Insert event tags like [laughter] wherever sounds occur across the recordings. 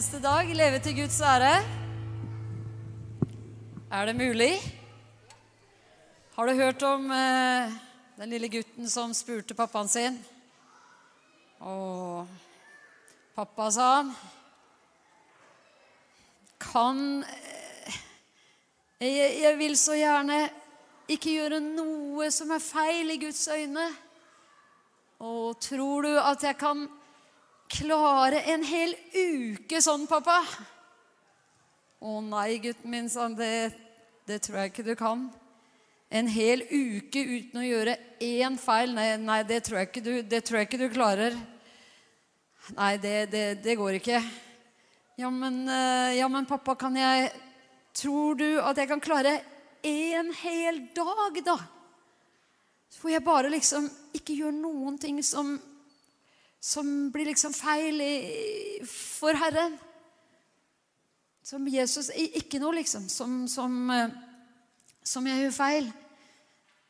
Eneste dag leve til Guds ære. Er det mulig? Har du hørt om eh, den lille gutten som spurte pappaen sin? Og pappa sa Kan eh, jeg, jeg vil så gjerne ikke gjøre noe som er feil i Guds øyne. Og tror du at jeg kan klare en hel uke sånn, pappa? Å nei, gutten min, sa han. Det, det tror jeg ikke du kan. En hel uke uten å gjøre én feil? Nei, nei det, tror du, det tror jeg ikke du klarer. Nei, det, det, det går ikke. Ja men, eh, ja, men pappa, kan jeg Tror du at jeg kan klare én hel dag, da? Så får jeg bare liksom ikke gjøre noen ting som, som blir liksom feil i, for Herren. Som Jesus Ikke noe, liksom, som, som, eh, som jeg gjør feil.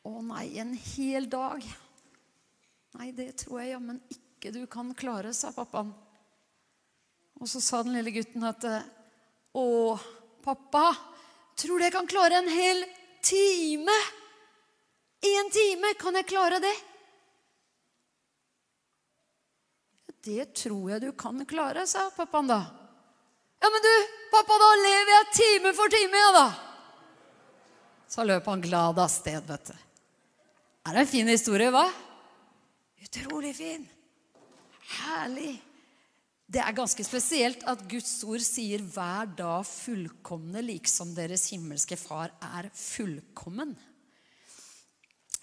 Å nei, en hel dag. Nei, det tror jeg jammen ikke du kan klare, sa pappaen. Og så sa den lille gutten at Å, pappa, tror du jeg kan klare en hel time? En time, kan jeg klare det? Det tror jeg du kan klare, sa pappaen da. Ja, men du, pappa, da lever jeg time for time, ja da. Så løp han glad av sted, vet du. Er det en fin historie, hva? Utrolig fin. Herlig. Det er ganske spesielt at Guds ord sier 'hver dag fullkomne, liksom deres himmelske Far er fullkommen'.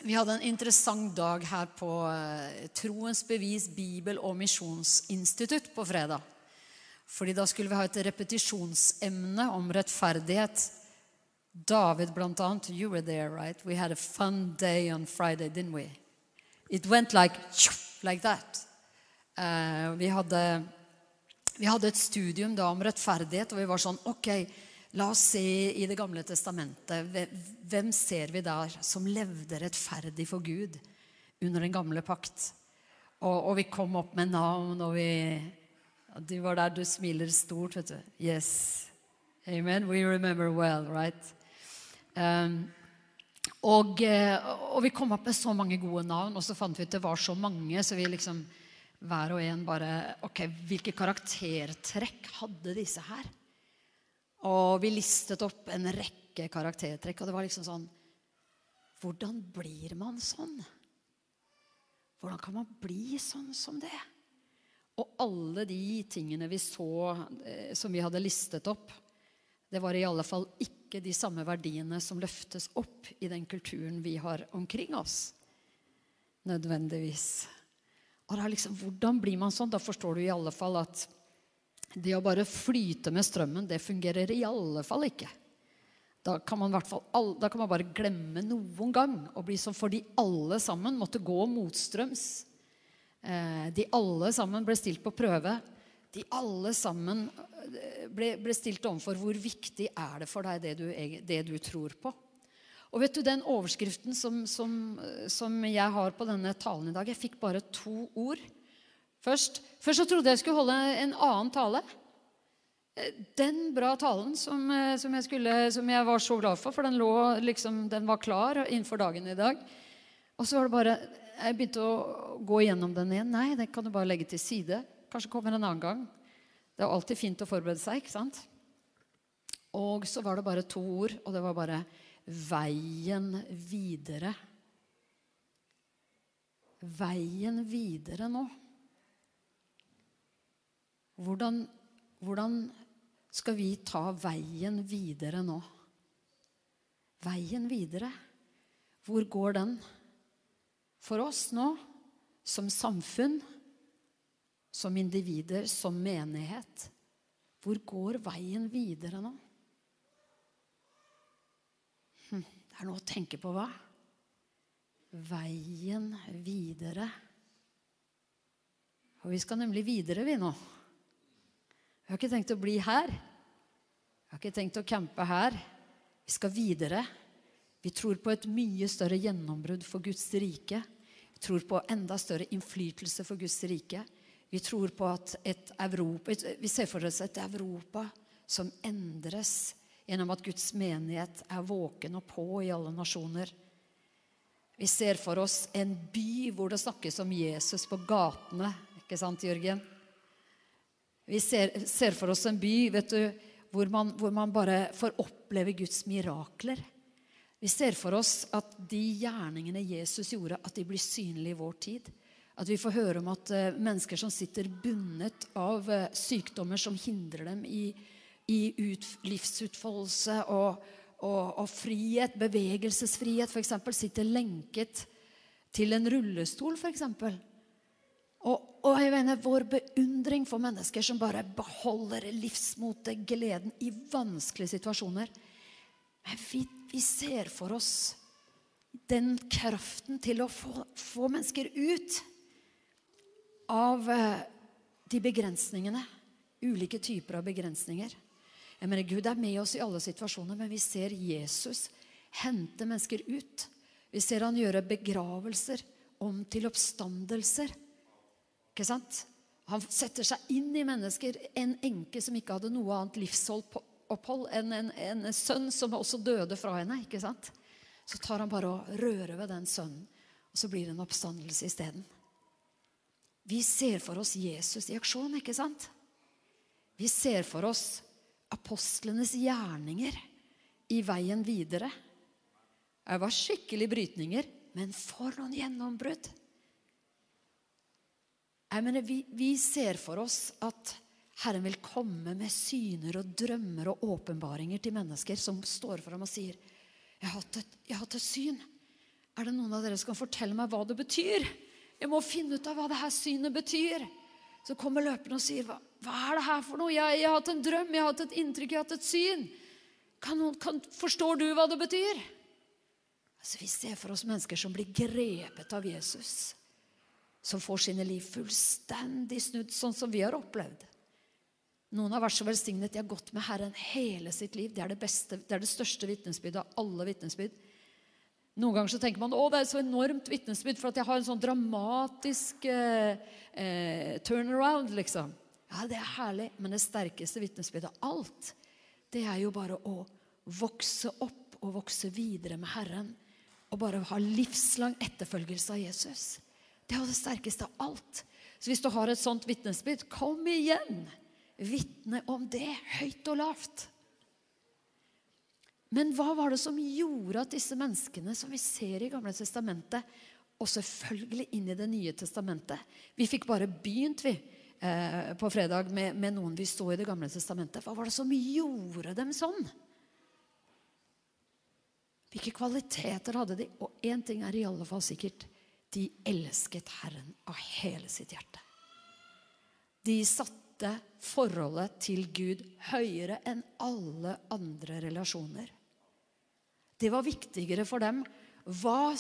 Vi hadde en interessant dag her på eh, Troens bevis bibel- og misjonsinstitutt på fredag. Fordi da skulle vi ha et repetisjonsemne om rettferdighet. David, blant annet. You were there, right? We had a fun day on Friday, didn't we? It went like, like that. Uh, vi, hadde, vi hadde et studium da om rettferdighet, og vi var sånn Ok, La oss se i Det gamle testamentet. Hvem ser vi der som levde rettferdig for Gud under den gamle pakt? Og, og vi kom opp med navn, og vi Du var der du smiler stort, vet du. Yes. Amen. We remember well, right? Um, og, og, vi kom opp med så mange gode navn, og så fant vi ut det var så mange, så vi liksom hver og en bare Ok, hvilke karaktertrekk hadde disse her? Og vi listet opp en rekke karaktertrekk, og det var liksom sånn Hvordan blir man sånn? Hvordan kan man bli sånn som det? Og alle de tingene vi så eh, som vi hadde listet opp, det var i alle fall ikke de samme verdiene som løftes opp i den kulturen vi har omkring oss. Nødvendigvis. Og det er liksom, Hvordan blir man sånn? Da forstår du i alle fall at det å bare flyte med strømmen, det fungerer i alle fall ikke. Da kan man, fall, da kan man bare glemme noen gang og bli som for de alle sammen måtte gå motstrøms. Eh, de alle sammen ble stilt på prøve. De alle sammen eh, ble, ble stilt overfor hvor viktig er det for deg, det du, det du tror på. Og vet du, Den overskriften som, som, som, jeg har på denne talen i dag Jeg fikk bare to ord. Først, først så trodde jeg skulle holde en annen tale. Den bra talen som, som, jeg, skulle, som jeg, var så glad for, for den, lå, liksom, den var klar innenfor dagen i dag. Og så var det bare Jeg begynte å gå igjennom den igjen. Nei, den kan du bare legge til side. Kanskje kommer en annen gang. Det er alltid fint å forberede seg, ikke sant? Og så var det bare to ord, og det var bare 'veien videre'. Veien videre nå. Hvordan, hvordan skal vi ta veien videre nå? Veien videre, hvor går den? For oss nå, som samfunn, som individer, som menighet. Hvor går veien videre nå? Hm, det er noe å tenke på, hva? Veien videre. Og vi skal nemlig videre, vi nå. Vi har ikke tenkt å bli her. Vi har ikke tenkt å campe her. Vi skal videre. Vi tror på et mye større gjennombrudd for Guds rike. Vi tror på enda større innflytelse for Guds rike. Vi tror på at et Europa, vi ser for oss et Europa som endres gjennom at Guds menighet er våken og på i alle nasjoner. Vi ser for oss en by hvor det snakkes om Jesus på gatene. Ikke sant, Jørgen? Vi ser, ser for oss en by vet du, hvor man, hvor man bare får oppleve Guds mirakler. Vi ser for oss at de gjerningene Jesus gjorde, at de blir synlige i vår tid. At vi får høre om at uh, mennesker som sitter bundet av uh, sykdommer som hindrer dem i, i ut, livsutfoldelse og, og, og, frihet, bevegelsesfrihet f.eks., sitter lenket til en rullestol, f.eks. Og, og jeg mener vår beundring for mennesker som bare beholder livsmotet, gleden, i vanskelige situasjoner. Men vi, vi ser for oss den kraften til å få, få mennesker ut av eh, de begrensningene. Ulike typer av begrensninger. Jeg mener, Gud er med oss i alle situasjoner, men vi ser Jesus hente mennesker ut. Vi ser han gjøre begravelser om til oppstandelser. Ikke sant? Han setter seg inn i mennesker. En enke som ikke hadde noe annet livsopphold enn en, en, sønn som også døde fra henne. ikke sant? Så tar han bare og rører ved den sønnen, og så blir det en oppstandelse isteden. Vi ser for oss Jesus i aksjon, ikke sant? Vi ser for oss apostlenes gjerninger i veien videre. Det var skikkelig brytninger, men for noen gjennombrudd! Jeg mener, vi, vi ser for oss at Herren vil komme med syner og drømmer og åpenbaringer til mennesker som står fram og sier jeg har, et, 'Jeg har hatt et syn. Er det noen av dere som kan fortelle meg hva det betyr?' Jeg må finne ut av hva det her synet betyr. Så kommer løperen og sier, hva, hva er det her for noe? Jeg, jeg, har hatt en drøm, jeg har hatt et inntrykk, jeg har hatt et syn. Kan kan, forstår du hva det betyr? Altså, vi ser for oss mennesker som blir grepet av Jesus. Som får sine liv fullstendig snudd, sånn som vi har opplevd. Noen har vært så velsignet de har gått med Herren hele sitt liv. Det er det, beste, det, er det største vitnesbyrdet av alle vitnesbyrd. Noen ganger så tenker man å, det er så enormt vitnesbyrd for at jeg har en sånn dramatisk eh, eh, turnaround. liksom. Ja, det er herlig, men det sterkeste vitnesbyrdet av alt, det er jo bare å vokse opp og vokse videre med Herren. Og bare ha livslang etterfølgelse av Jesus. Det er jo det sterkeste av alt. Så hvis du har et sånt vitnesbyrd, kom igjen! Vitne om det, høyt og lavt. Men hva var det som gjorde at disse menneskene som vi ser i Gamle testamentet, og selvfølgelig inn i Det nye testamentet Vi fikk bare begynt vi, eh, på fredag med, med, noen vi så i Det gamle testamentet. Hva var det som gjorde dem sånn? Hvilke kvaliteter hadde de? Og én ting er i alle fall sikkert. De elsket Herren av hele sitt hjerte. De satte forholdet til Gud høyere enn alle andre relasjoner. Det var viktigere for dem. Hva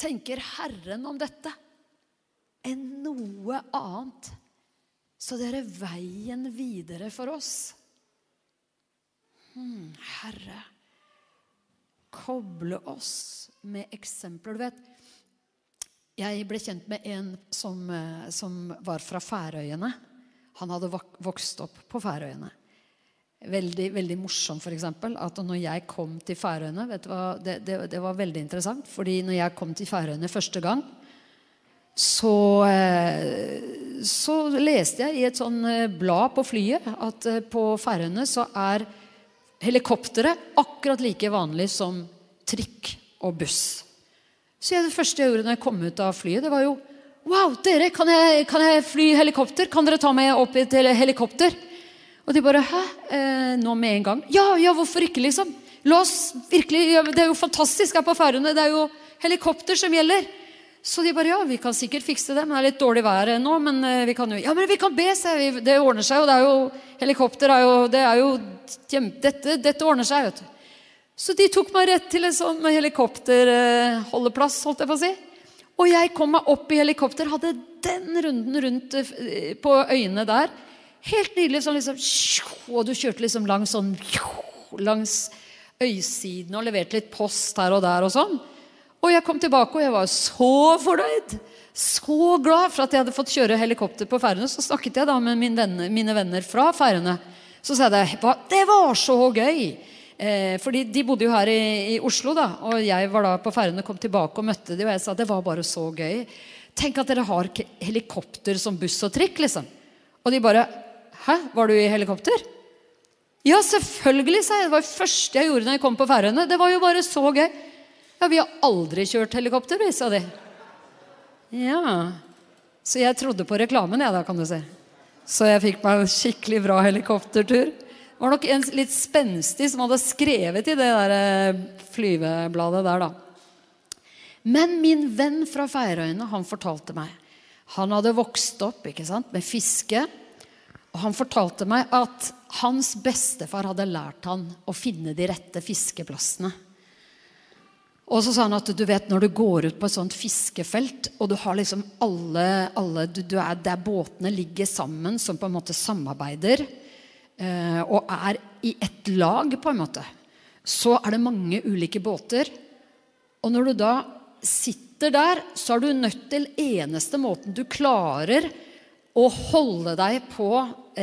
tenker Herren om dette? Enn noe annet. Så det er veien videre for oss. Hmm, Herre, koble oss med eksempler. Du vet, jeg ble kjent med en som, eh, som var fra Færøyene. Han hadde vokst opp på Færøyene veldig, veldig morsom, f.eks. At når jeg kom til Færøyene vet du hva, det, det, det, var veldig interessant. fordi når jeg kom til Færøyene første gang, så, eh, så leste jeg i et sånn eh, blad på flyet at på Færøyene så er helikopteret akkurat like vanlig som trikk og buss. Så det første jeg gjorde når jeg kom ut av flyet, det var jo Wow, dere, kan jeg, kan jeg fly helikopter? Kan dere ta meg opp i et helikopter? Og de bare Hæ? Eh, nå med en gang? Ja, ja, hvorfor ikke, liksom? La oss virkelig, ja, Det er jo fantastisk her på Færøyene. Det er jo helikopter som gjelder. Så de bare Ja, vi kan sikkert fikse det. Men det er litt dårlig vær nå. Men eh, vi kan jo Ja, men vi kan be, se. Det ordner seg jo. Det er jo Helikopter er jo Det er jo Dette, dette ordner seg, vet du. Så de tok meg rett til en sånn helikopterholdeplass, holdt jeg på å si. Og jeg kom meg opp i helikopter, hadde den runden rundt eh, på øyene der. Helt nydelig. Sånn liksom, og du kjørte liksom langs, sånn, langs øysiden og leverte litt post her og der og sånn. Og jeg kom tilbake, og jeg var så fornøyd. så glad for at jeg hadde fått kjøre helikopter på Færøyene. Så snakket jeg da med mine venner, mine venner fra Færøyene. Så sa jeg det var så gøy! Eh, fordi de bodde jo her i, i, Oslo, da. Og jeg var da på Færøyene, kom tilbake og møtte dem. Og jeg sa det var bare så gøy. Tenk at dere har helikopter som buss og trikk, liksom. Og de bare Hæ, var du i helikopter? Ja, selvfølgelig, sa jeg. Det var det første jeg gjorde når jeg kom på Færøyene. Det var jo bare så gøy. Ja, vi har aldri kjørt helikopter, sa de. Ja. Så jeg trodde på reklamen, jeg, da, kan du si. Så jeg fikk meg en skikkelig bra helikoptertur. Det var nok en litt spenstig som hadde skrevet i det der eh, flyvebladet der, da. Men min venn fra Feirøyene, han fortalte meg Han hadde vokst opp ikke sant, med fiske. Og han fortalte meg at hans bestefar hadde lært han å finne de rette fiskeplassene. Og så sa han at du vet når du går ut på et sånt fiskefelt, og du har liksom alle, alle du, du er, Der båtene ligger sammen, som på en måte samarbeider, og er i ett lag, på en måte, så er det mange ulike båter. Og når du da sitter der, så er du nødt til eneste måten du klarer å holde deg på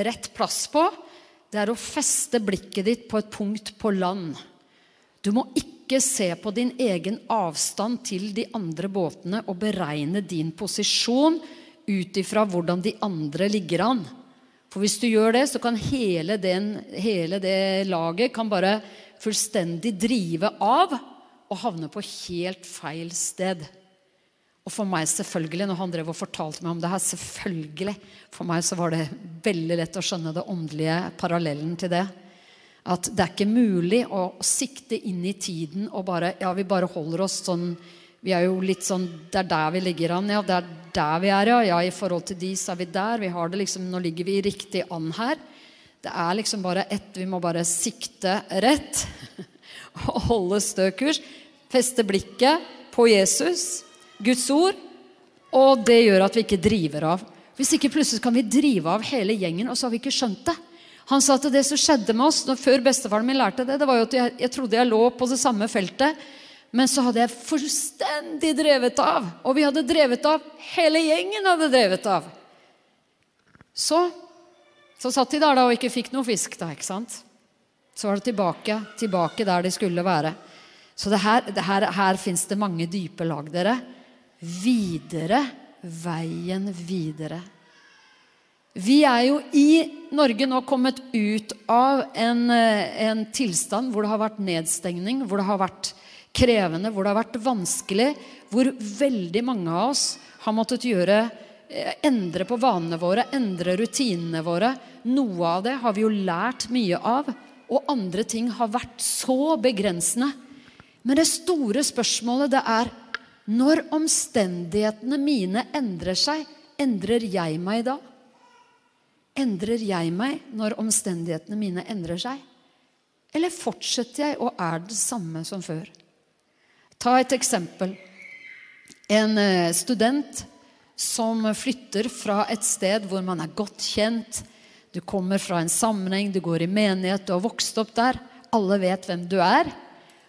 rett plass på, det er å feste blikket ditt på et punkt på land. Du må ikke se på din egen avstand til de andre båtene og beregne din posisjon ut ifra hvordan de andre ligger an. For hvis du gjør det, så kan hele, den, hele det laget kan bare fullstendig drive av og havne på helt feil sted. Og for meg selvfølgelig, når han drev og fortalte meg om det her, selvfølgelig, for meg så var det veldig lett å skjønne det åndelige parallellen til det. At det er ikke mulig å sikte inn i tiden og bare Ja, vi bare holder oss sånn Vi er jo litt sånn Det er der vi ligger an, ja. Det er der vi er, ja. Ja, i forhold til de, så er vi der. Vi har det liksom Nå ligger vi riktig an her. Det er liksom bare ett Vi må bare sikte rett [laughs] og holde stø kurs. Feste blikket på Jesus, Guds ord, og det gjør at vi ikke driver av. Hvis ikke plutselig kan vi drive av hele gjengen, og så har vi ikke skjønt det. Han sa at det som skjedde med oss før bestefaren min lærte det, det var jo at jeg, jeg trodde jeg lå på det samme feltet. Men så hadde jeg fullstendig drevet av. Og vi hadde drevet av. Hele gjengen hadde drevet av. Så, så satt de der da og ikke fikk noe fisk, da. ikke sant? Så var det tilbake, tilbake der de skulle være. Så det her, det her, her fins det mange dype lag, dere. Videre. Veien videre. Vi er jo i Norge nå kommet ut av en, eh, en, tilstand hvor det har vært nedstengning, hvor det har vært krevende, hvor det har vært vanskelig, hvor veldig mange av oss har måttet gjøre eh, Endre på vanene våre, endre rutinene våre. Noe av det har vi jo lært mye av, og andre ting har vært så begrensende. Men det store spørsmålet det er når omstendighetene mine endrer seg, endrer jeg meg da? Endrer jeg meg når omstendighetene mine endrer seg? Eller fortsetter jeg og er det samme som før? Ta et eksempel. En eh, student som flytter fra et sted hvor man er godt kjent. Du kommer fra en sammenheng, du går i menighet, du har vokst opp der. Alle vet hvem du er.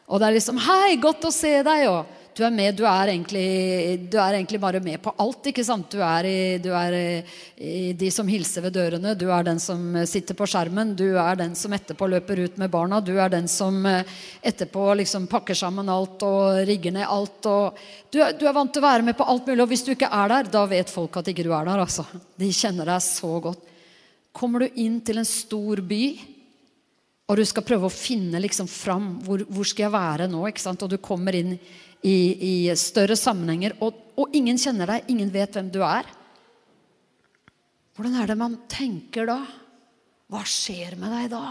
Og det er liksom 'Hei, godt å se deg.' og du er med, du er, egentlig, du er egentlig bare med på alt. ikke sant? Du er, i, du er i, de som hilser ved dørene, du er den som sitter på skjermen, du er den som etterpå løper ut med barna, du er den som eh, etterpå liksom pakker sammen alt og rigger ned alt. Du er, du, er, vant til å være med på alt mulig, og hvis du ikke er der, da vet folk at ikke du er der. altså. De kjenner deg så godt. Kommer du inn til en stor by, og du skal prøve å finne liksom fram hvor, hvor skal jeg være nå, ikke sant? og du kommer inn i, i større sammenhenger, og, og, ingen kjenner deg, ingen vet hvem du er. Hvordan er det man tenker da? Hva skjer med deg da?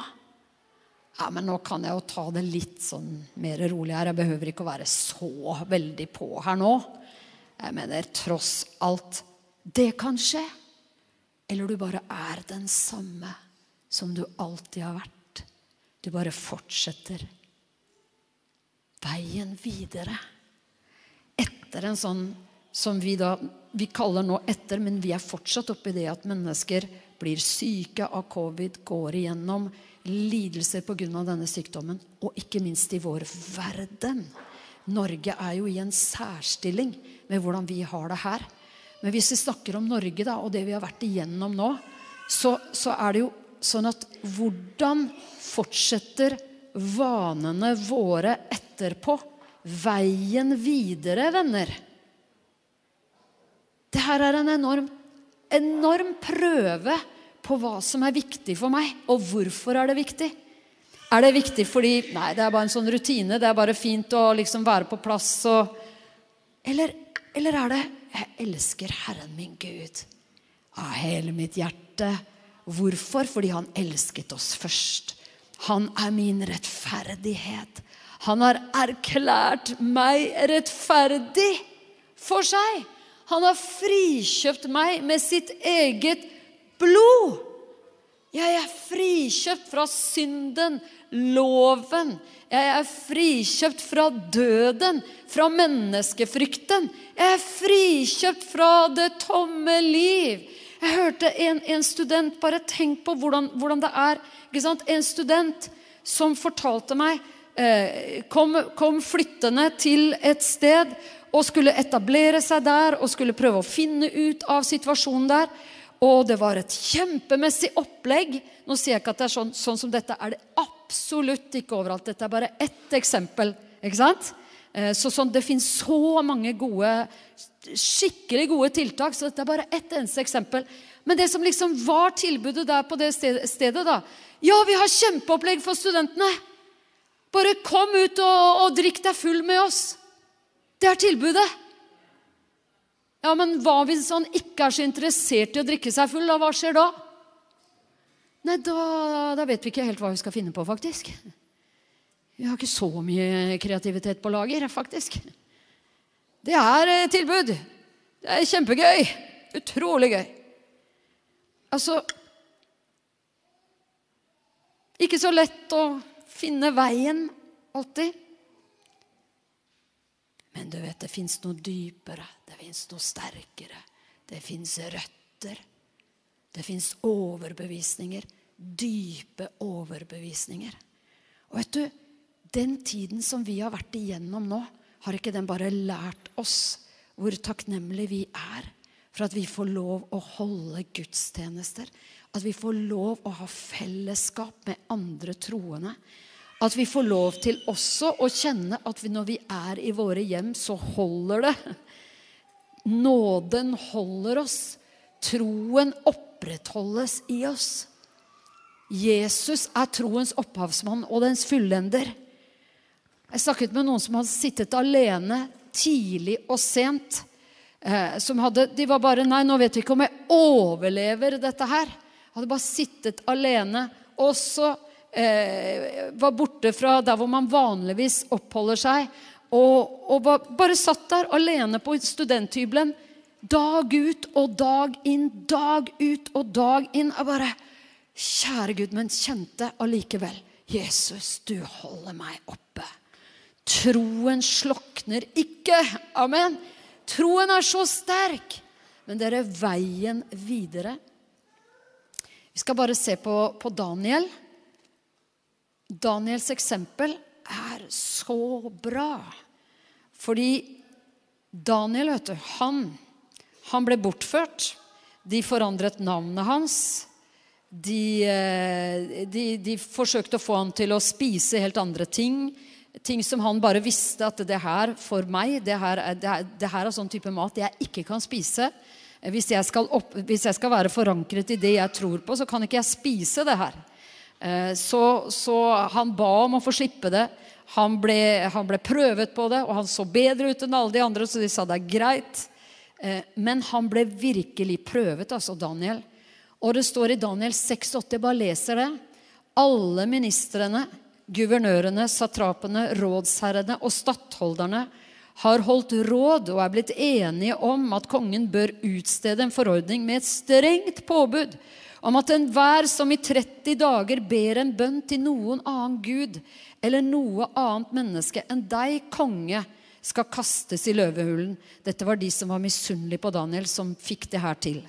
Ja, men nå kan jeg jo ta det litt sånn mer rolig her. Jeg behøver ikke å være så veldig på her nå. Jeg mener tross alt Det kan skje. Eller du bare er den samme som du alltid har vært. Du bare fortsetter veien videre etter en sånn som vi da vi kaller nå etter, men vi er fortsatt oppi det at mennesker blir syke av covid, går igjennom lidelser pga. denne sykdommen, og ikke minst i vår verden. Norge er jo i en særstilling med hvordan vi har det her. Men hvis vi snakker om Norge da, og det vi har vært igjennom nå, så, så er det jo sånn at hvordan fortsetter vanene våre etterpå? Veien videre, venner. Det her er en enorm, enorm prøve på hva som er viktig for meg, og hvorfor er det viktig. Er det viktig fordi Nei, det er bare en sånn rutine. Det er bare fint å liksom være på plass og eller, eller er det Jeg elsker Herren min Gud av hele mitt hjerte. Hvorfor? Fordi han elsket oss først. Han er min rettferdighet. Han har erklært meg rettferdig for seg. Han har frikjøpt meg med sitt eget blod. Jeg er frikjøpt fra synden, loven. Jeg er frikjøpt fra døden, fra menneskefrykten. Jeg er frikjøpt fra det tomme liv. Jeg hørte en, en student Bare tenk på hvordan, hvordan det er. En student som fortalte meg kom, kom flyttende til et sted og skulle etablere seg der og skulle prøve å finne ut av situasjonen der. Og det var et kjempemessig opplegg. Nå sier jeg ikke at det er sånn, sånn som dette er det absolutt ikke overalt. Dette er bare ett eksempel. ikke sant? Eh, så sånn, Det fins så mange gode, skikkelig gode tiltak, så dette er bare ett eneste eksempel. Men det som liksom var tilbudet der på det stedet, da Ja, vi har kjempeopplegg for studentene! Bare kom ut og, og drikk deg full med oss. Det er tilbudet. Ja, men hva hvis han ikke er så interessert i å drikke seg full? Da, hva skjer da? Nei, da, da, vet vi ikke helt hva vi skal finne på, faktisk. Vi har ikke så mye kreativitet på lager, faktisk. Det er eh, tilbud. Det er kjempegøy. Utrolig gøy. Altså Ikke så lett å finne veien alltid. Men du vet, det fins noe dypere, det fins noe sterkere. Det fins røtter. Det fins overbevisninger. Dype overbevisninger. Og vet du, den tiden som vi har vært igjennom nå, har ikke den bare lært oss hvor takknemlige vi er for at vi får lov å holde gudstjenester? At vi får lov å ha fellesskap med andre troende? At vi får lov til også å kjenne at vi, når vi er i våre hjem, så holder det. Nåden holder oss. Troen opprettholdes i oss. Jesus er troens opphavsmann og dens fullender. Jeg snakket med noen som hadde sittet alene tidlig og sent. Eh, som hadde, de var bare Nei, nå vet vi ikke om jeg overlever dette her. Hadde bare sittet alene. Og så eh, var borte fra der hvor man vanligvis oppholder seg. Og, og bare satt der alene på studenthybelen dag ut og dag inn, dag ut og dag inn. Jeg bare Kjære Gud, men kjente allikevel Jesus, du holder meg oppe. Troen slokner ikke. Amen. Troen er så sterk. Men det er veien videre. Vi skal bare se på, på Daniel. Daniels eksempel er så bra. Fordi Daniel, vet du, han, han ble bortført. De forandret navnet hans. De, eh, de, de, forsøkte å få han til å spise helt andre ting. Ting som han bare visste at det her for meg, det her, det det her er sånn type mat jeg ikke kan spise. Hvis jeg, opp, hvis jeg, skal være forankret i det jeg tror på, så kan ikke jeg spise det her. Eh, så, så, han ba om å få slippe det. Han ble, han ble, prøvet på det, og han så bedre ut enn alle de andre, så de sa det er greit. Eh, men han ble virkelig prøvet, altså Daniel. Og det står i Daniel 6,8, jeg bare leser det. Alle ministrene, guvernørene, satrapene, rådsherrene og stattholderne har holdt råd og er blitt enige om at kongen bør utstede en forordning med et strengt påbud om at enhver som i 30 dager ber en bønn til noen annen gud eller noe annet menneske enn deg, konge, skal kastes i løvehulen. Dette var de som var misunnelige på Daniel, som fikk det her til.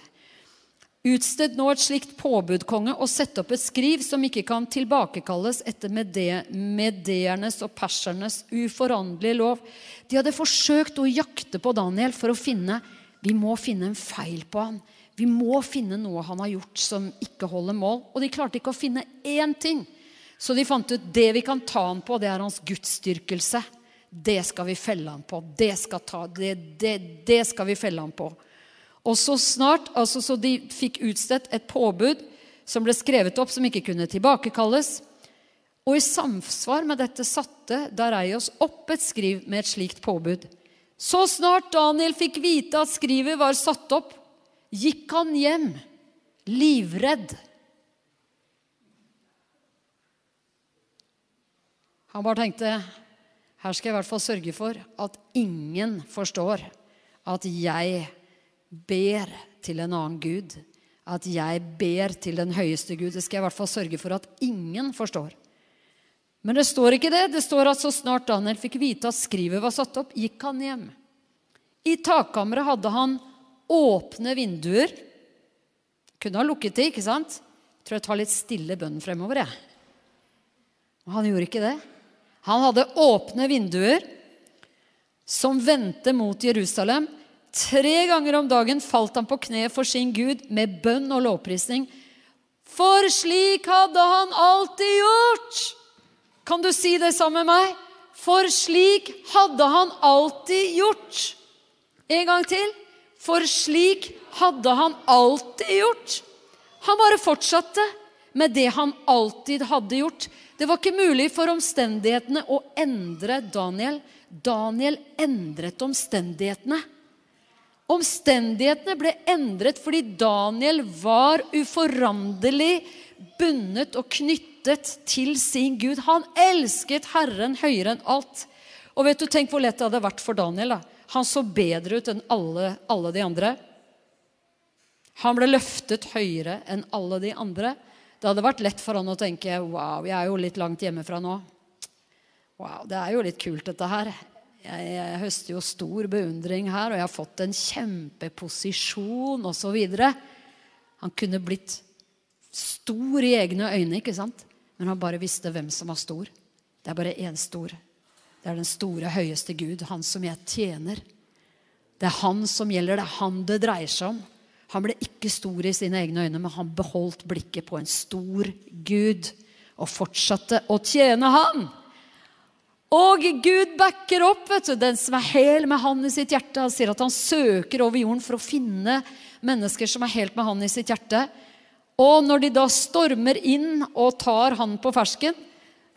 Utsted nå et slikt påbud, konge, og sett opp et skriv som ikke kan tilbakekalles etter mediernes og persernes uforanderlige lov. De hadde forsøkt å jakte på Daniel for å finne Vi må finne en feil på han. Vi må finne noe han har gjort som ikke holder mål. Og de klarte ikke å finne én ting. Så de fant ut det vi kan ta han på, det er hans gudsdyrkelse. Det skal vi felle han på. Det skal, ta, det, det, det skal vi felle han på. Og så snart, altså Så de fikk utstedt et påbud som ble skrevet opp, som ikke kunne tilbakekalles. Og i samsvar med dette satte Dareios opp et skriv med et slikt påbud. Så snart Daniel fikk vite at skrivet var satt opp, gikk han hjem, livredd. Han bare tenkte her skal jeg i hvert fall sørge for at ingen forstår at jeg ber til en annen gud. At jeg ber til den høyeste Gud. Det skal jeg i hvert fall sørge for at ingen forstår. Men det står ikke det. Det står at så snart Daniel fikk vite at skrivet var satt opp, gikk han hjem. I takkammeret hadde han åpne vinduer. Kunne ha lukket det, ikke sant? Jeg tror jeg tar litt stille bønn fremover, jeg. Men han gjorde ikke det. Han hadde åpne vinduer som vendte mot Jerusalem. Tre ganger om dagen falt han på kne for sin Gud med bønn og lovprisning. For slik hadde han alltid gjort! Kan du si det sammen med meg? For slik hadde han alltid gjort. En gang til. For slik hadde han alltid gjort. Han bare fortsatte med det han alltid hadde gjort. Det var ikke mulig for omstendighetene å endre Daniel. Daniel endret omstendighetene. Omstendighetene ble endret fordi Daniel var uforanderlig bundet og knyttet til sin Gud. Han elsket Herren høyere enn alt. Og vet du, Tenk hvor lett det hadde vært for Daniel. da. Han så bedre ut enn alle, alle de andre. Han ble løftet høyere enn alle de andre. Det hadde vært lett for han å tenke wow, jeg er jo litt langt hjemmefra nå. Wow, det er jo litt kult, dette her. Jeg, jeg høster jo stor beundring her, og jeg har fått en kjempeposisjon osv. Han kunne blitt stor i egne øyne, ikke sant? Men han bare visste hvem som var stor. Det er bare én stor. Det er den store, høyeste Gud, han som jeg tjener. Det er han som gjelder, det er han det dreier seg om. Han ble ikke stor i sine egne øyne, men han beholdt blikket på en stor Gud og fortsatte å tjene han. Og Gud backer opp vet du, den som er hel med han i sitt hjerte. Han sier at han søker over jorden for å finne mennesker som er helt med han i sitt hjerte. Og når de da stormer inn og tar han på fersken,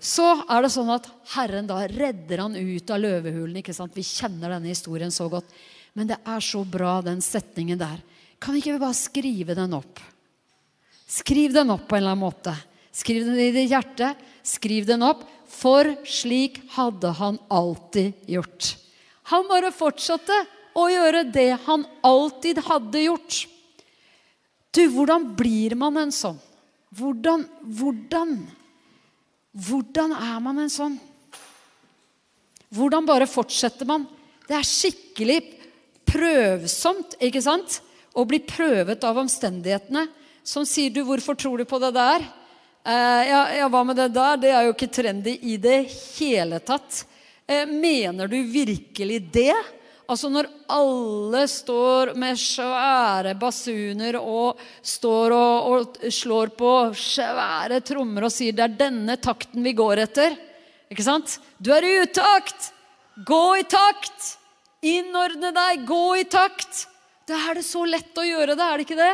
så er det sånn at Herren da redder han ut av løvehulen. ikke sant? Vi kjenner denne historien så godt. Men det er så bra, den setningen der. Kan vi ikke bare skrive den opp? Skriv den opp på en eller annen måte. Skriv den i ditt hjerte. Skriv den opp. For slik hadde han alltid gjort. Han bare fortsatte å gjøre det han alltid hadde gjort. Du, hvordan blir man en sånn? Hvordan, hvordan hvordan er man en sånn? Hvordan bare fortsetter man? Det er skikkelig prøvsomt ikke sant? å bli prøvet av omstendighetene. Som sier du, 'Hvorfor tror du på det der?' Eh, ja, ja, hva med det der? Det er jo ikke trendy i det hele tatt. Eh, mener du virkelig det? Altså når alle står med svære basuner og står og, og, slår på svære trommer og sier det er denne takten vi går etter. Ikke sant? Du er i utakt! Gå i takt! Innordne deg, gå i takt! Da er det så lett å gjøre det, er det ikke det?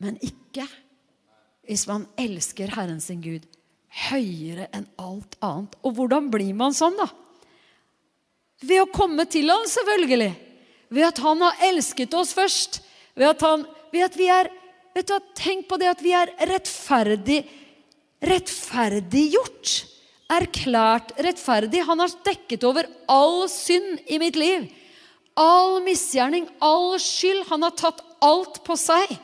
Men ikke hvis man elsker Herren sin Gud høyere enn alt annet. Og hvordan blir man sånn, da? Ved å komme til ham, selvfølgelig. Ved at han har elsket oss først. Ved at, han, ved at vi er vet du, Tenk på det at vi er rettferdig, rettferdiggjort. Erklært rettferdig. Han har dekket over all synd i mitt liv. All misgjerning, all skyld. Han har tatt alt på seg.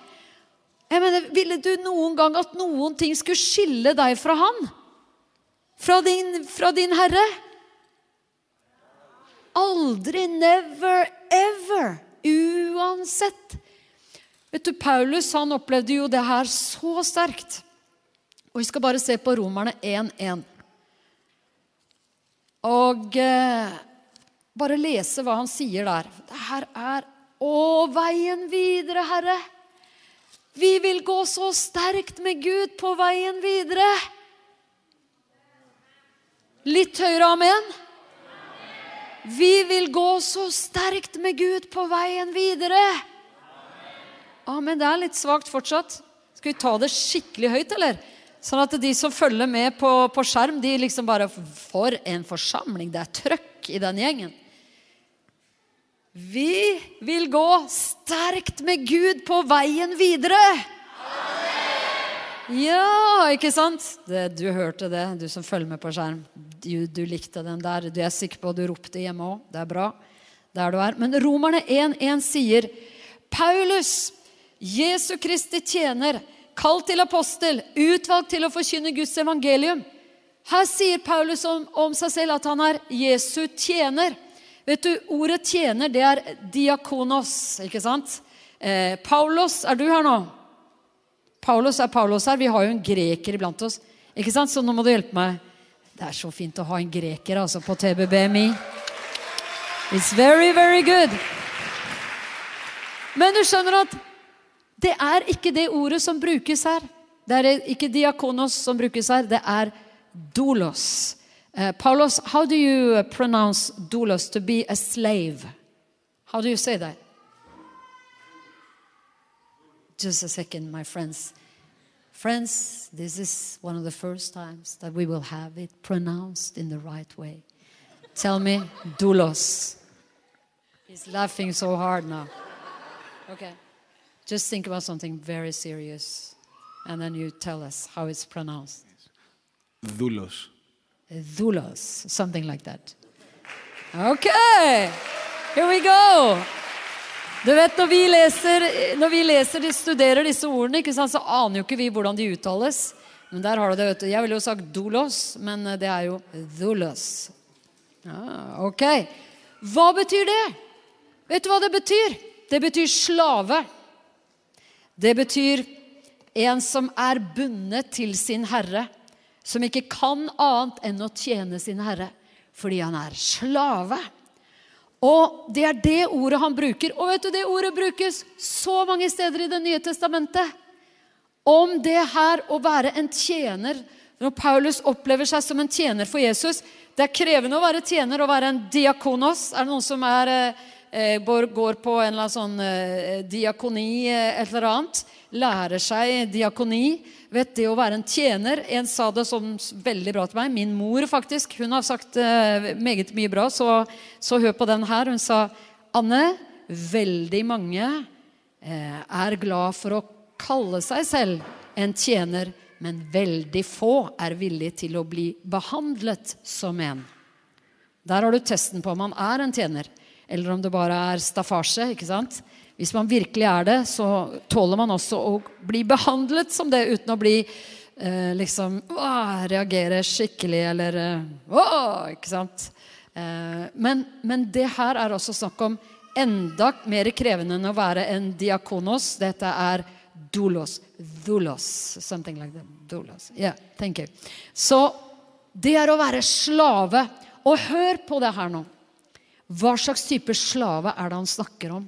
Jeg mener, Ville du noen gang at noen ting skulle skille deg fra han? Fra din, fra din Herre? Aldri, never, ever. Uansett. Vet du, Paulus han opplevde jo det her så sterkt. Og Vi skal bare se på Romerne 1.1. Og eh, bare lese hva han sier der. Det her er Å, veien videre, Herre. Vi vil gå så sterkt med Gud på veien videre. Litt høyere amen. Vi vil gå så sterkt med Gud på veien videre. Amen. Det er litt svakt fortsatt. Skal vi ta det skikkelig høyt, eller? Sånn at de som følger med på, på skjerm, de liksom bare For en forsamling! Det er trøkk i den gjengen. Vi vil gå sterkt med Gud på veien videre. Ja, ikke sant? Det, du hørte det, du som følger med på skjerm. Du, du likte den der. Du er sikker på at du ropte hjemme òg. Det er bra. Der du er. Men Romerne 1.1 sier Paulus, Jesu Kristi tjener, kalt til apostel, utvalgt til å forkynne Guds evangelium. Her sier Paulus om, om seg selv at han er Jesu tjener. Vet du, Ordet 'tjener' det er diakonos, ikke sant? Eh, Paulos, er du her nå? Paulos er Paulus her. Vi har jo en greker iblant oss. Ikke sant? Så nå må du hjelpe meg. Det er så fint å ha en greker altså, på TBBMI. It's very, very good. Men du skjønner at det er ikke det ordet som brukes her. Det er ikke diakonos som brukes her. Det er dolos. Uh, Paulos, how do you pronounce doulos to be a slave? How do you say that? Just a second, my friends. Friends, this is one of the first times that we will have it pronounced in the right way. Tell me, doulos. He's laughing so hard now. Okay. Just think about something very serious, and then you tell us how it's pronounced. Doulos. Dhulos, something like that. Okay, here we go. Du vet, Når vi leser, når vi leser de studerer disse ordene, sant, så aner jo ikke vi hvordan de uttales. Men der har du det, vet du. Jeg ville jo sagt dolos, men det er jo dolos. Ja, ok. Hva betyr det? Vet du hva det betyr? Det betyr slave. Det betyr en som er bundet til sin herre som ikke kan annet enn å tjene sin herre fordi han er slave. Og det er det ordet han bruker. Og vet du, det ordet brukes så mange steder i Det nye testamentet. Om det her å være en tjener Når Paulus opplever seg som en tjener for Jesus Det er krevende å være tjener og være en diakonos. Er det noen som er, eh, går på en eller annen sånn eh, diakoni eh, et eller annet? Lærer seg diakoni? Vet det å være en tjener En sa det som veldig bra til meg. Min mor, faktisk. Hun har sagt uh, meget mye bra, så, så, hør på den her. Hun sa Anne, veldig mange uh, er glad for å kalle seg selv en tjener, men veldig få er villig til å bli behandlet som en. Der har du testen på om man er en tjener, eller om det bare er staffasje. ikke sant? Hvis man virkelig er det, så tåler man også å bli behandlet som det uten å bli eh, liksom Reagere skikkelig eller eh, å, Ikke sant? Eh, men, men, det her er også snakk om enda mer krevende enn å være en diakonos. Dette er doulos. Doulos. Something like that. Doulos. Yeah, thank you. Så det er å være slave. Og hør på det her nå. Hva slags type slave er det han snakker om?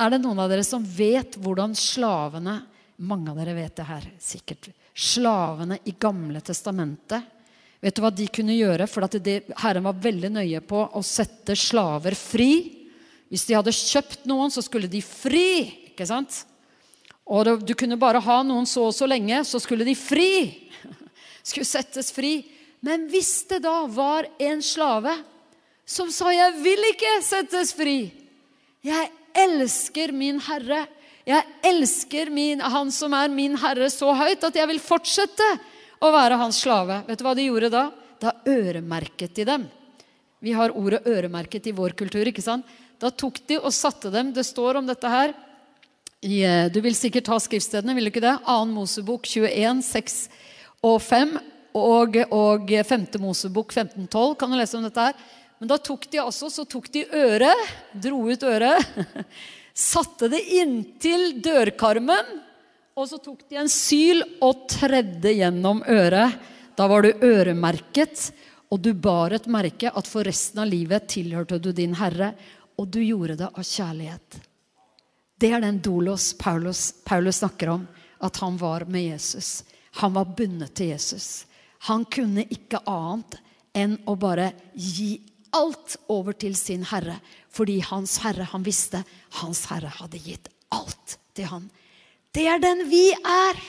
Er det noen av dere som vet hvordan slavene Mange av dere vet det her sikkert. Slavene i Gamle testamentet. Vet du hva de kunne gjøre? For det, Herren var veldig nøye på å sette slaver fri. Hvis de hadde kjøpt noen, så skulle de fri. ikke sant? Og det, du kunne bare ha noen så og så lenge, så skulle de fri. [laughs] Skulle settes fri. Men hvis det da var en slave som sa 'jeg vil ikke settes fri', jeg elsker min Herre. Jeg elsker min, Han som er min Herre, så høyt at jeg vil fortsette å være hans slave. Vet du hva de gjorde da? Da øremerket de dem. Vi har ordet 'øremerket' i vår kultur. ikke sant? Da tok de og satte dem Det står om dette her. I, eh, du vil sikkert ha skriftstedene, vil du ikke det? 2. Mosebok 21, 6 og 5 og, og 5. Mosebok 15, 12. Kan du lese om dette her? Men da tok de altså, så tok de øret, dro ut øret, [laughs] satte det inntil dørkarmen, og så tok de en syl og tredde gjennom øret. Da var du øremerket. Og du bar et merke at for resten av livet tilhørte du din Herre, og du gjorde det av kjærlighet. Det er den dolos Paulus, Paulus snakker om, at han var med Jesus. Han var bundet til Jesus. Han kunne ikke annet enn å bare gi alt over til sin herre. Fordi hans herre, han visste, hans herre hadde gitt alt til han. Det er den vi er.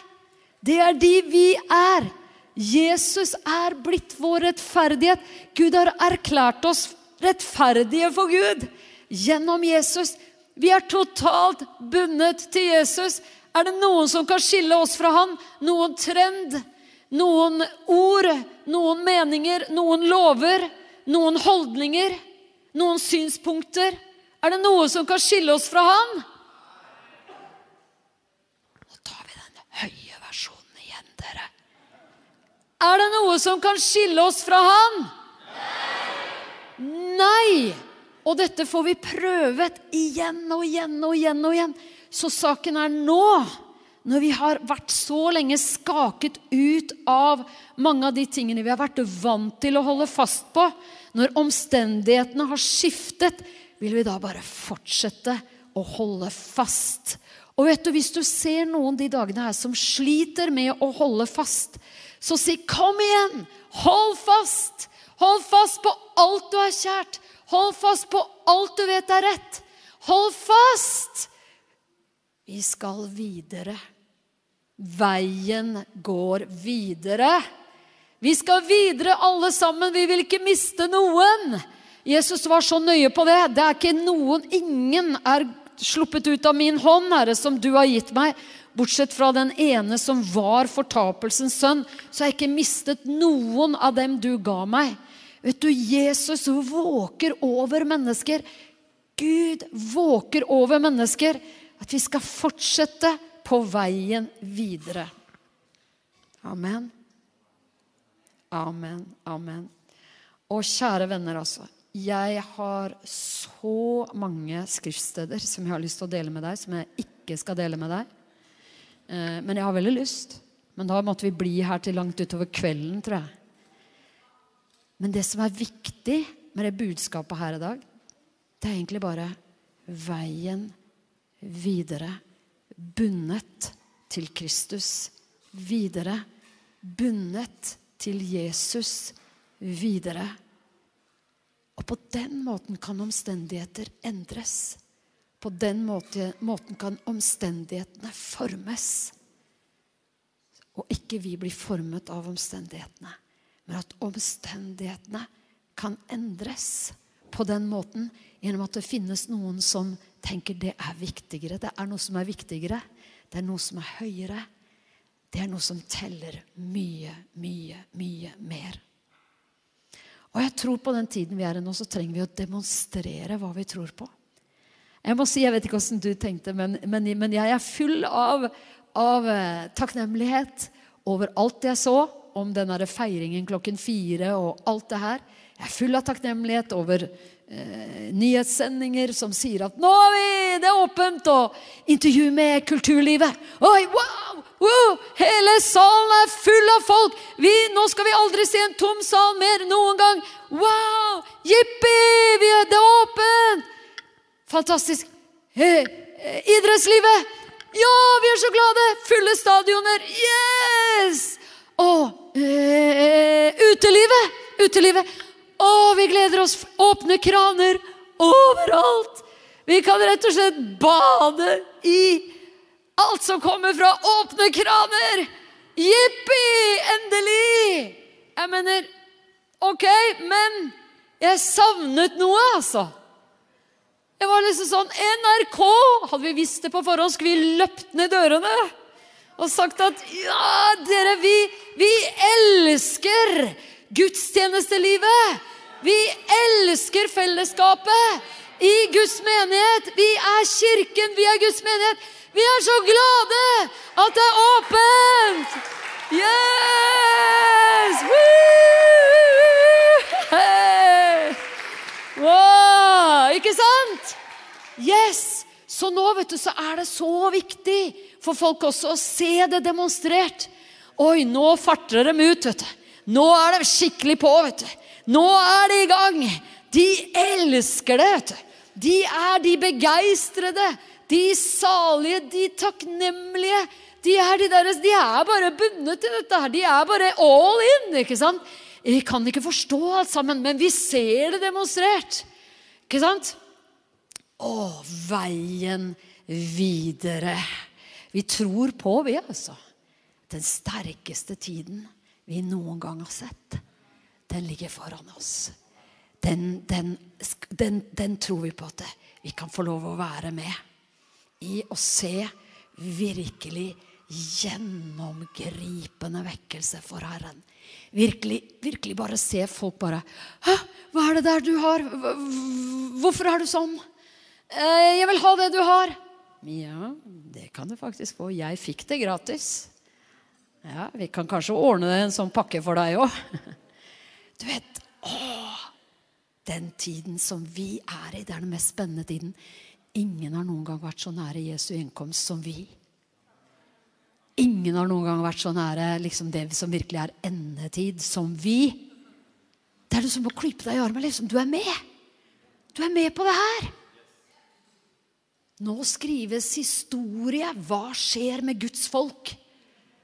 Det er de vi er. Jesus er blitt vår rettferdighet. Gud har erklært oss rettferdige for Gud gjennom Jesus. Vi er totalt bundet til Jesus. Er det noen som kan skille oss fra han? Noen trend? Noen ord? Noen meninger? Noen lover? Noen holdninger? Noen synspunkter? Er det noe som kan skille oss fra han? Nå tar vi den høye versjonen igjen, dere. Er det noe som kan skille oss fra han? Nei! Nei! Og dette får vi prøvet igjen og igjen og igjen og igjen. Så saken er nå, når vi har vært så lenge skaket ut av mange av de tingene vi har vært vant til å holde fast på, når omstendighetene har skiftet, vil vi da bare fortsette å holde fast. Og vet du, Hvis du ser noen de dagene her som sliter med å holde fast, så si 'kom igjen'! Hold fast! Hold fast på alt du har kjært. Hold fast på alt du vet er rett. Hold fast! Vi skal videre. Veien går videre. Vi skal videre alle sammen. Vi vil ikke miste noen. Jesus var så nøye på det. Det er ikke noen Ingen er sluppet ut av min hånd, Herre, som du har gitt meg. Bortsett fra den ene som var fortapelsens sønn, så har jeg ikke mistet noen av dem du ga meg. Vet du, Jesus våker over mennesker. Gud våker over mennesker. At vi skal fortsette på veien videre. Amen. Amen. Amen. Og kjære venner, altså. Jeg har så mange skriftsteder som jeg har lyst til å dele med deg, som jeg ikke skal dele med deg. Eh, men jeg har veldig lyst. Men da måtte vi bli her til langt utover kvelden, tror jeg. Men det som er viktig med det budskapet her i dag, det er egentlig bare veien videre. Bundet til Kristus. Videre. Bundet til Jesus. Videre. Og på den måten kan omstendigheter endres. På den måten kan omstendighetene formes. Og ikke vi blir formet av omstendighetene men at omstendighetene kan endres på den måten gjennom at det finnes noen som tenker det er viktigere. Det er noe som er viktigere. Det er noe som er høyere. Det er noe som teller mye, mye, mye mer. Og jeg tror på den tiden vi er i nå, så trenger vi å demonstrere hva vi tror på. Jeg må si, jeg vet ikke hvordan du tenkte, men, men, men jeg er full av, av eh, takknemlighet over alt jeg så, om den feiringen klokken fire og alt det her. Jeg er full av takknemlighet over eh, nyhetssendinger som sier at 'nå er vi, det er åpent', og intervju med kulturlivet. Oi, wow, wow, Hele salen er full av folk! Vi, nå skal vi aldri se en tom sal mer noen gang. Wow! Jippi! Det er åpent! Fantastisk. Eh, idrettslivet! Ja, vi er så glade! Fulle stadioner. Yes! Og eh, utelivet! Utelivet. Å, vi gleder oss! Åpne kraner overalt! Vi kan rett og slett bade i alt som kommer fra åpne kraner! Jippi! Endelig! Jeg mener Ok, men jeg savnet noe, altså. Jeg var liksom sånn NRK! Hadde vi visst det på forhånd, skulle vi løpt ned dørene og sagt at ja, dere, vi, vi elsker gudstjenestelivet. Vi elsker fellesskapet i Guds menighet. Vi er kirken, vi er Guds menighet. Vi er så glade at det er åpent! Yes! Wow! Ikke sant? Yes! Så nå vet du, så er det så viktig for folk også å se det demonstrert. Oi, nå farter de ut, vet du. Nå er det skikkelig på, vet du. Nå er de i gang. De elsker det. vet du. De er de begeistrede, de salige, de takknemlige. De er, de, deres, de er bare bundet til dette her. De er bare all in. ikke sant? Vi kan ikke forstå alt sammen, men vi ser det demonstrert. Ikke sant? Å, veien videre. Vi tror på, vi, altså. Den sterkeste tiden vi noen gang har sett, den ligger foran oss. Den, den, den, den tror vi på at vi kan få lov å være med i å se virkelig gjennomgripende vekkelse for Herren. Virkelig, virkelig bare se folk bare Hæ, hva er det der du har? Hvorfor er du sånn? «Eh, jeg vil ha det du har. Ja, det kan du faktisk få. Jeg fikk det gratis. Ja, Vi kan kanskje ordne en sånn pakke for deg òg. [laughs] Du vet å, Den tiden som vi er i, det er den mest spennende tiden. Ingen har noen gang vært så nære Jesu innkomst som vi. Ingen har noen gang vært så nære liksom det som virkelig er endetid, som vi. Det er som å klype deg i armen. Liksom. Du er med. Du er med på det her. Nå skrives historie. Hva skjer med Guds folk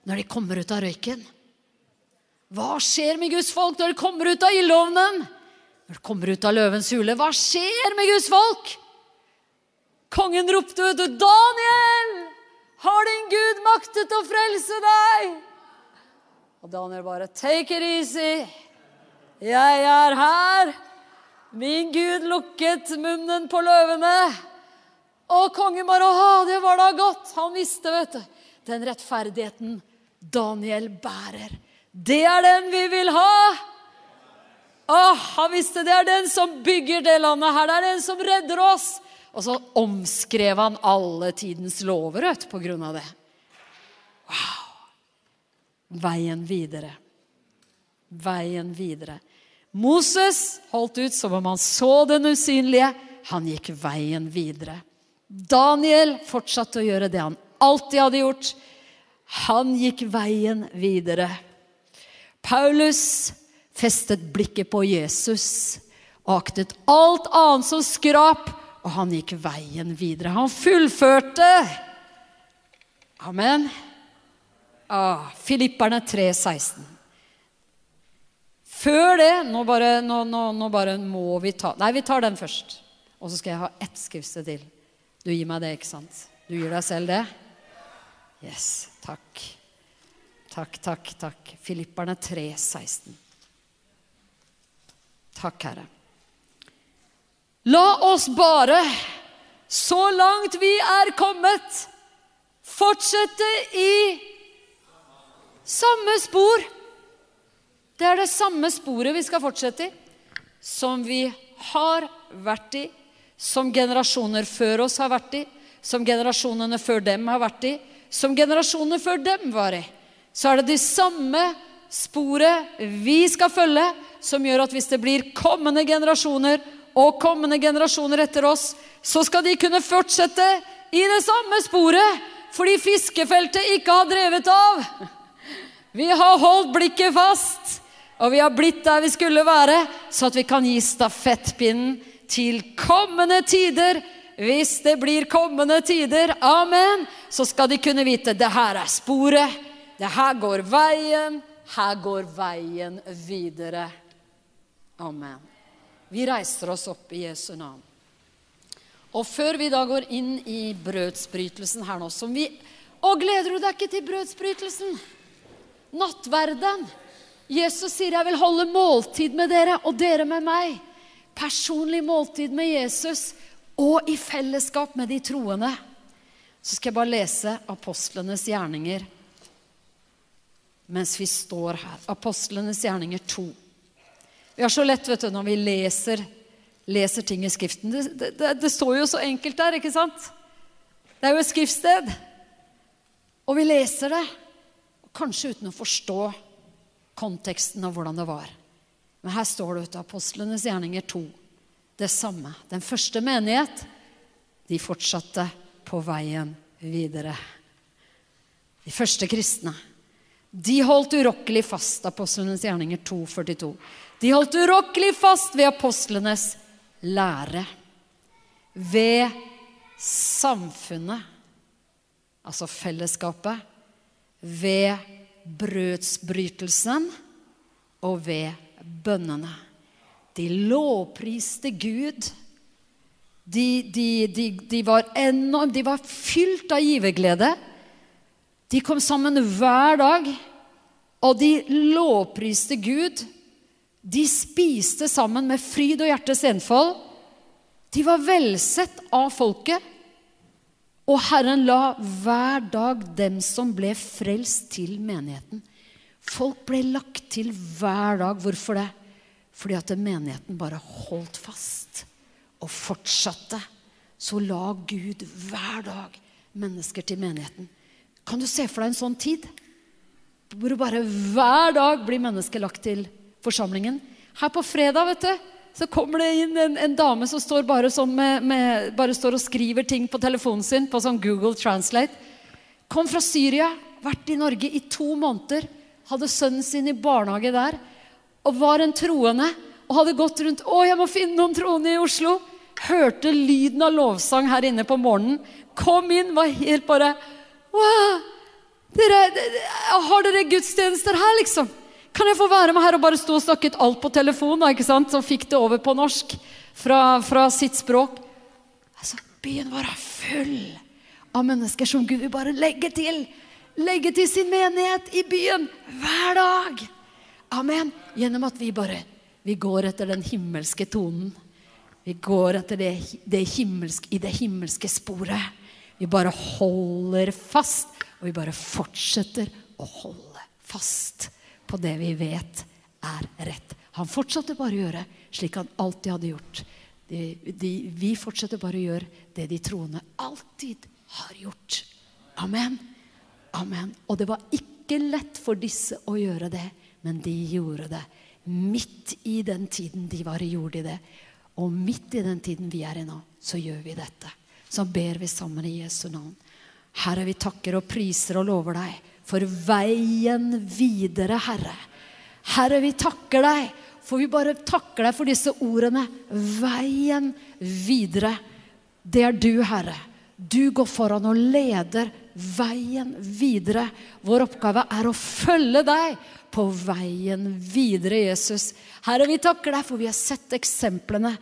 når de kommer ut av røyken? Hva skjer med Guds folk når de kommer ut av ildovnen? Når de kommer ut av løvens hule? Hva skjer med Guds folk? Kongen ropte ut 'Daniel! Har din Gud maktet å frelse deg?' Og Daniel bare 'Take it easy. Jeg er her.' Min Gud lukket munnen på løvene. Og kongen bare 'Å, det var da godt.' Han visste, vet du. Den rettferdigheten Daniel bærer. Det er den vi vil ha! Åh, han visste det er den som bygger det landet her. Det er den som redder oss. Og så omskrev han alle tidens lover vet, på grunn av det. Wow! Veien videre. Veien videre. Moses holdt ut som om han så den usynlige. Han gikk veien videre. Daniel fortsatte å gjøre det han alltid hadde gjort. Han gikk veien videre. Paulus festet blikket på Jesus aktet alt annet som skrap, og han gikk veien videre. Han fullførte. Amen. Ah, Filipperne 3, 16. Før det nå bare, nå, nå, nå bare må vi ta Nei, vi tar den først. Og så skal jeg ha ett skriftsted til. Du gir meg det, ikke sant? Du gir deg selv det? Yes. Takk. Takk, takk, takk. Filipperne 3, 16. Takk, Herre. La oss bare, så langt vi er kommet, fortsette i samme spor. Det er det samme sporet vi skal fortsette i, som vi har vært i, som generasjoner før oss har vært i, som generasjonene før dem har vært i, som generasjonene før dem var i. Så er det de samme sporet vi skal følge, som gjør at hvis det blir kommende generasjoner og kommende generasjoner etter oss, så skal de kunne fortsette i det samme sporet, fordi fiskefeltet ikke har drevet av. Vi har holdt blikket fast, og vi har blitt der vi skulle være, så at vi kan gi stafettpinnen til kommende tider. Hvis det blir kommende tider, amen, så skal de kunne vite det her er sporet. Det her går veien. Her går veien videre. Amen. Vi reiser oss opp i Jesu navn. Og før vi da går inn i brødsbrytelsen her nå, som vi Å, gleder du deg ikke til brødsbrytelsen? Nattverden. Jesus sier, 'Jeg vil holde måltid med dere, og dere med meg'. Personlig måltid med Jesus og i fellesskap med de troende. Så skal jeg bare lese apostlenes gjerninger mens vi står her. Apostlenes gjerninger 2. Vi har så lett vet du, når vi leser, leser ting i Skriften. Det, det, det, står jo så enkelt der, ikke sant? Det er jo et skriftsted. Og vi leser det, kanskje uten å forstå konteksten av hvordan det var. Men her står det ute Apostlenes gjerninger 2. Det samme. Den første menighet, de fortsatte på veien videre. De første kristne. De holdt urokkelig fast, Apostlenes gjerninger 2,42. De holdt urokkelig fast ved apostlenes lære. Ved samfunnet, altså fellesskapet. Ved brødsbrytelsen og ved bønnene. De lovpriste Gud. De, de, de, de var enormt De var fylt av giverglede. De kom sammen hver dag, og de lovpriste Gud. De spiste sammen med fryd og hjertes enfold. De var velsett av folket. Og Herren la hver dag dem som ble frelst, til menigheten. Folk ble lagt til hver dag. Hvorfor det? Fordi at menigheten bare holdt fast og fortsatte. Så la Gud hver dag mennesker til menigheten. Kan du se for deg en sånn tid? Hvor bare hver dag blir mennesker lagt til forsamlingen. Her på fredag vet du, så kommer det inn en, en dame som står bare, sånn med, med, bare står og skriver ting på telefonen sin på sånn Google Translate. Kom fra Syria, vært i Norge i to måneder. Hadde sønnen sin i barnehage der. Og var en troende. Og hadde gått rundt Å, jeg må finne noen troende i Oslo. Hørte lyden av lovsang her inne på morgenen. Kom inn, var helt bare Wow! Dere, har dere gudstjenester her, liksom? Kan jeg få være med her og bare stå og snakke alt på telefon? Ikke sant? Så fikk det over på norsk fra, fra sitt språk. Altså, Byen var full av mennesker som Gud vil bare legge til. Legge til sin menighet i byen hver dag. Amen. Gjennom at vi bare vi går etter den himmelske tonen. Vi går etter det, det himmelske, i det himmelske sporet. Vi bare holder fast, og vi bare fortsetter å holde fast på det vi vet er rett. Han fortsatte bare å gjøre slik han alltid hadde gjort. De, de, vi fortsetter bare å gjøre det de troende alltid har gjort. Amen. Amen. Og det var ikke lett for disse å gjøre det, men de gjorde det. Midt i den tiden de var i, gjorde de det. Og midt i den tiden vi er i nå, så gjør vi dette. Så ber vi sammen i Jesu navn. Herre, vi takker og priser og lover deg for veien videre, Herre. Herre, vi takker deg, for vi bare takker deg for disse ordene. Veien videre. Det er du, Herre. Du går foran og leder veien videre. Vår oppgave er å følge deg på veien videre, Jesus. Herre, vi takker deg, for vi har sett eksemplene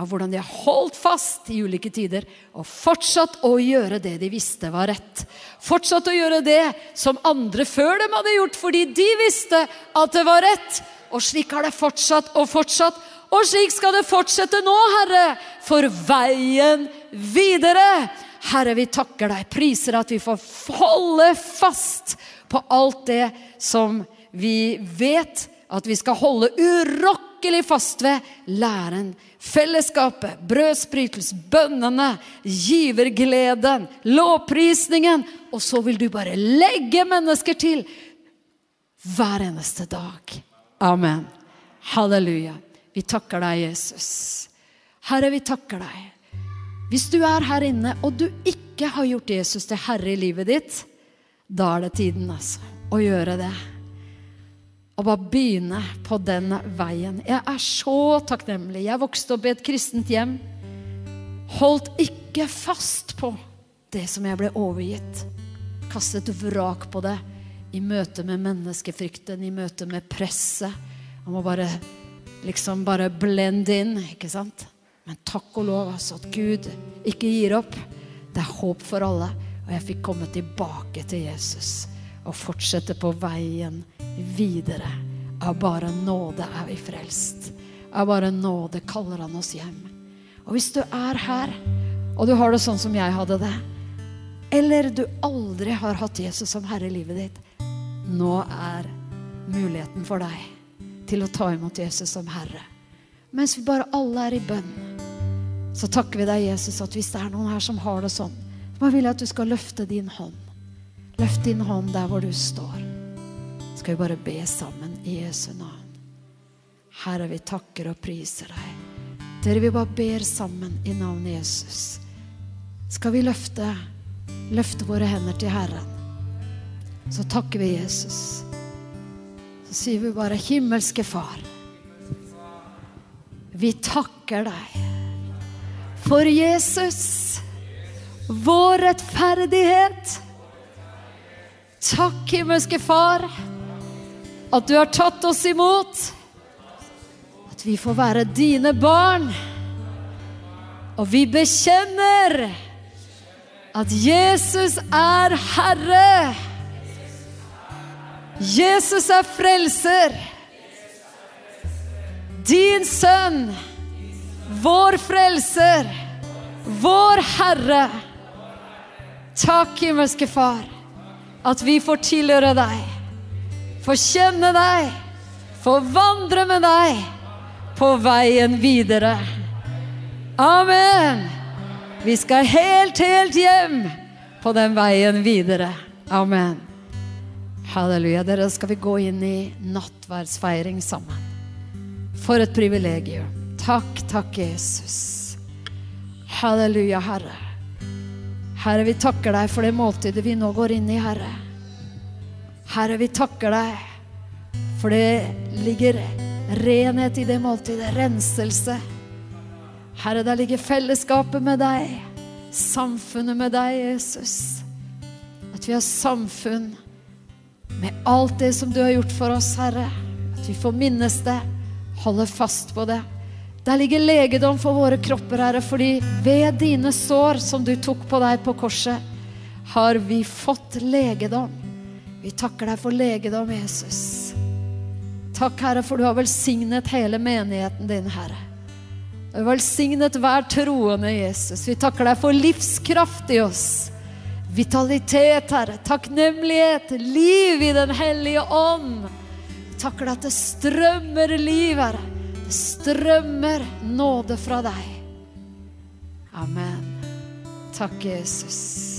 av hvordan de har holdt fast i ulike tider og fortsatt å gjøre det de visste var rett. Fortsatt å gjøre det som andre før dem hadde gjort fordi de visste at det var rett. Og slik har det fortsatt og fortsatt. Og slik skal det fortsette nå, Herre, for veien videre. Herre, vi takker deg, priser at vi får holde fast på alt det som vi vet at vi skal holde urokkelig fast ved. Læren Fellesskapet, brødsbrytelse, bønnene, givergleden, lovprisningen. Og så vil du bare legge mennesker til hver eneste dag. Amen. Halleluja. Vi takker deg, Jesus. Herre, vi takker deg. Hvis du er her inne, og du ikke har gjort Jesus til herre i livet ditt, da er det tiden, altså, å gjøre det og bare begynne på den veien. Jeg er så takknemlig. Jeg vokste opp i et kristent hjem. Holdt ikke fast på det som jeg ble overgitt. Kastet vrak på det i møte med menneskefrykten, i møte med presset. Jeg må bare liksom bare blende inn, ikke sant? Men takk og lov altså at Gud ikke gir opp. Det er håp for alle. Og jeg fikk komme tilbake til Jesus og fortsette på veien videre. Av bare nåde er vi frelst. Av bare nåde kaller han oss hjem. Og hvis du er her, og du har det sånn som jeg hadde det, eller du aldri har hatt Jesus som herre i livet ditt, nå er muligheten for deg til å ta imot Jesus som herre. Mens vi bare alle er i bønn, så takker vi deg, Jesus, at hvis det er noen her som har det sånn, så vil jeg at du skal løfte din hånd. Løft din hånd der hvor du står skal vi bare be sammen i Jesu navn. Herre, vi takker og priser deg. Dere, vi bare ber sammen i navnet Jesus. Skal vi løfte, løfte våre hender til Herren, så takker vi Jesus. Så sier vi bare, himmelske Far, Vi takker deg for Jesus, vår rettferdighet. Takk, himmelske Far, at du har tatt oss imot. At vi får være dine barn. Og vi bekjenner at Jesus er Herre. Jesus er frelser. Din sønn, vår frelser, vår Herre. Takk, himmelske Far, at vi får tilhøre deg, får kjenne deg, få vandre med deg på veien videre. Amen. Vi skal helt, helt hjem på den veien videre. Amen. Halleluja. Dere skal vi gå inn i nattverdsfeiring sammen. For et privilegium. Takk, takk, Jesus. Halleluja, Herre. Herre, vi takker deg for det måltidet vi nå går inn i, Herre. Herre, vi takker deg for det ligger renhet i det måltidet. Renselse. Herre, der ligger fellesskapet med deg. Samfunnet med deg, Jesus. At vi har samfunn med alt det som du har gjort for oss, Herre. At vi får minnes det holde fast på det. Der ligger legedom for våre kropper, Herre, fordi ved dine sår som du tok på deg på korset, har vi fått legedom. Vi takker deg for legedom, Jesus. Takk, Herre, for du har velsignet hele menigheten din, Herre. Du har velsignet hver troende, Jesus. Vi takker deg for livskraft i oss. Vitalitet, Herre. Takknemlighet. Liv i Den hellige ånd Vi takker deg at det strømmer liv, Herre. Det strømmer nåde fra deg. Amen. Takk, Jesus.